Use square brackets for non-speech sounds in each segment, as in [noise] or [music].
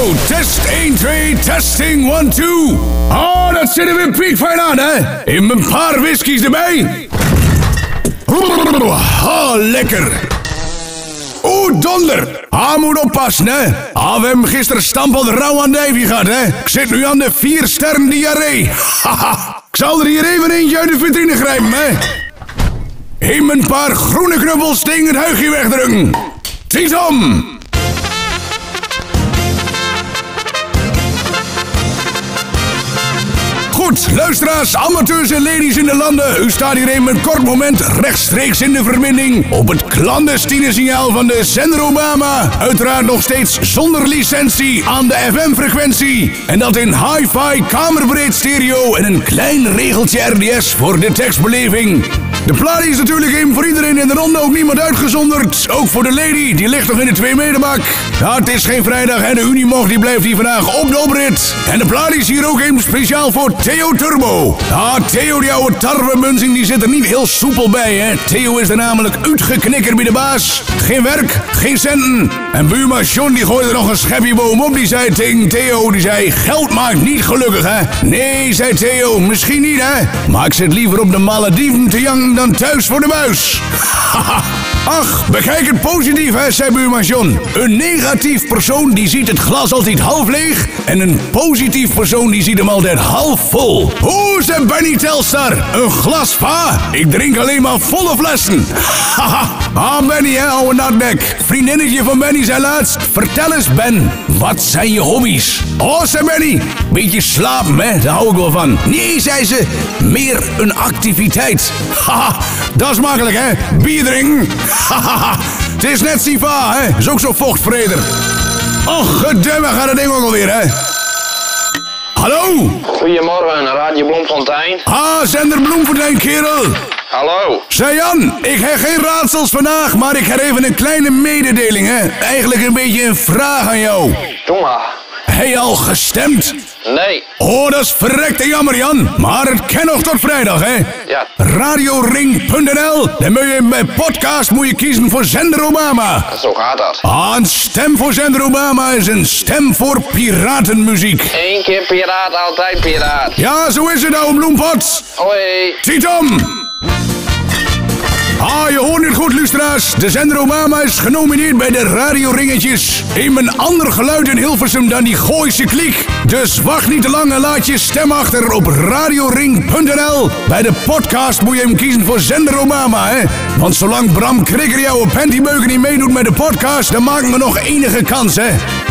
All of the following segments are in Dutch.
Test 1, 2, testing 1, 2. Oh, dat zit er weer piekfijn aan, hè? In mijn paar whiskies erbij. Oh, lekker. Oeh, donder. Ah, moet oppassen, hè. Ah, we hebben gisteren stampel rauw aan de gehad, hè. Ik zit nu aan de vier sterren diarree. Haha. [laughs] Ik zal er hier even eentje uit de vitrine grijpen, hè. Hem een paar groene knuppels tegen het huigje wegdrukken. Ziet luisteraars, amateurs en ladies in de landen. U staat hier even een kort moment rechtstreeks in de verbinding op het clandestine signaal van de zender Obama. Uiteraard nog steeds zonder licentie aan de FM-frequentie. En dat in hi-fi kamerbreed stereo en een klein regeltje RDS voor de tekstbeleving. De plaat is natuurlijk even voor iedereen in de ronde, ook niemand uitgezonderd. Ook voor de lady, die ligt nog in de 2 meterbak. Ja, het is geen vrijdag en de Unimog die blijft hier vandaag op de oprit. En de plaat is hier ook even speciaal voor Theo Turbo. Ja, Theo, die oude tarwemunzing, die zit er niet heel soepel bij, hè. Theo is er namelijk uitgeknikkerd bij de baas. Geen werk, geen centen. En buurman John, die gooide nog een schepje bovenop. Die zei tegen Theo, die zei, geld maakt niet gelukkig, hè. Nee, zei Theo, misschien niet, hè. Maar ik zit liever op de Malediven te jangen dan thuis voor de buis. [laughs] Ach, bekijk het positief, hè, zei buurman John. Een negatief persoon die ziet het glas altijd half leeg. En een positief persoon die ziet hem altijd half vol. Hoe zei Benny Telstar? Een glas pa? Ik drink alleen maar volle flessen. [laughs] Haha. Ah, Benny, hè, ouwe natnek. Vriendinnetje van Benny zei laatst. Vertel eens, Ben, wat zijn je hobby's? Oh, zei Benny. Beetje slapen, hè, daar hou ik wel van. Nee, zei ze, meer een activiteit. [laughs] Haha, dat is makkelijk, hè? Bier drinken. [laughs] Hahaha, het is net Siva, hè? Is ook zo vochtvreder. Och, gedemme gaat het ding ook alweer, hè? Hallo? Goedemorgen, Radio Bloemfontein. Ah, zender Bloemfontein, kerel. Hallo. Zeg Jan, ik heb geen raadsels vandaag, maar ik heb even een kleine mededeling, hè? Eigenlijk een beetje een vraag aan jou. Doe maar. Heb je al gestemd? Nee. Oh, dat is verrekte jammer, Jan. Maar het kan nog tot vrijdag, hè? Ja. Radioring.nl. Dan moet je bij podcast moet je kiezen voor Zender Obama. Zo gaat dat. Ah, een stem voor Zender Obama is een stem voor piratenmuziek. Eén keer piraat, altijd piraat. Ja, zo is het, ouwe bloempot. Hoi. Tietom! Ah, je hoort het goed, luisteraars. De zender Obama is genomineerd bij de radioringetjes. In een ander geluid in Hilversum dan die Gooise kliek. Dus wacht niet te lang en laat je stem achter op radioring.nl. Bij de podcast moet je hem kiezen voor zender Obama, hè. Want zolang Bram Krikker jouw pantybeuken niet meedoet met de podcast... dan maken we nog enige kans, hè.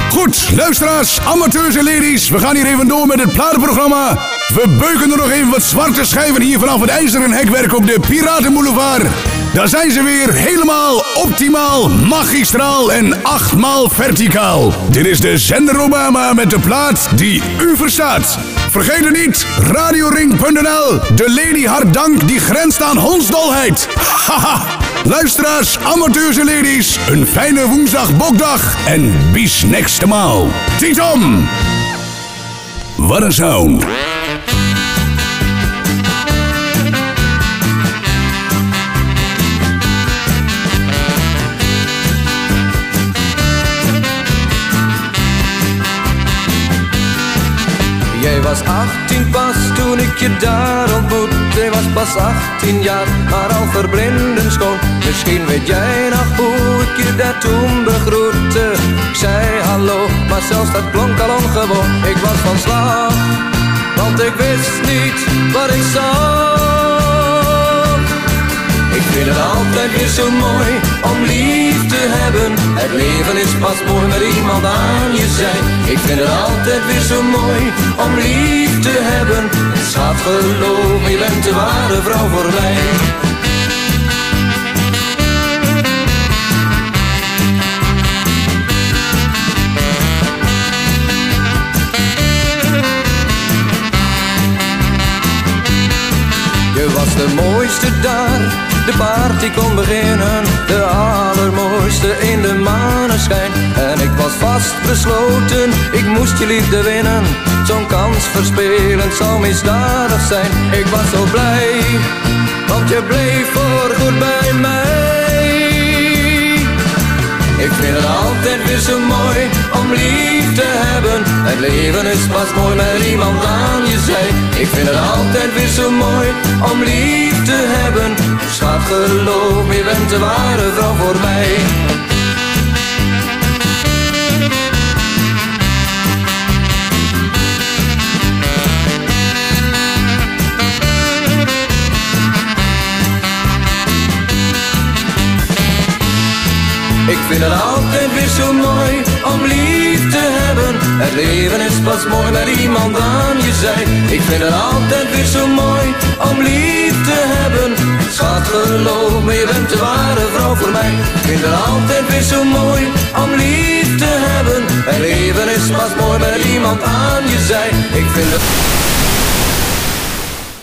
Goed, luisteraars, amateurs en ladies, we gaan hier even door met het platenprogramma. We beuken er nog even wat zwarte schijven hier vanaf het ijzeren hekwerk op de Piratenboulevard. Daar zijn ze weer helemaal optimaal, magistraal en achtmaal verticaal. Dit is de zender Obama met de plaat die u verstaat. Vergeet het niet, radioring.nl, de lady hart dank die grenst aan hondsdolheid. Haha, luisteraars, amateurs ladies, een fijne woensdag bokdag en bis next maal. Tietom! Wat. Was 18 pas toen ik je daar ontmoette. Was pas 18 jaar, maar al verblindend schoon. Misschien weet jij nog hoe ik je daar toen begroette. Ik zei hallo, maar zelfs dat klonk al ongewoon. Ik was van slag, want ik wist niet wat ik zag. Ik vind het altijd weer zo mooi om lief te hebben. Het leven is pas mooi met iemand aan je zij. Ik vind het altijd weer zo mooi om lief te hebben. Schat, geloof je bent de ware vrouw voor mij. Je was de mooiste daar, de party kon beginnen. De allermooiste in de maneschijn. En ik was vast besloten, ik moest je liefde winnen. Zo'n kans verspelen zou misdadig zijn. Ik was zo blij, want je bleef voorgoed bij mij. Ik vind het altijd weer zo mooi om lief te hebben. hebben. Het leven is pas mooi met iemand aan je zij. Ik vind het altijd weer zo mooi om lief bent de ware vrouw voor mij. Ik vind het altijd weer zo mooi om lief te hebben. Het leven is pas mooi met iemand aan je zij. Ik vind het altijd weer zo mooi om lief te hebben. Schat, geloof me, je bent de ware vrouw voor mij. Ik vind het altijd weer zo mooi om lief te hebben. Het leven is pas mooi met iemand aan je zij. Ik vind het...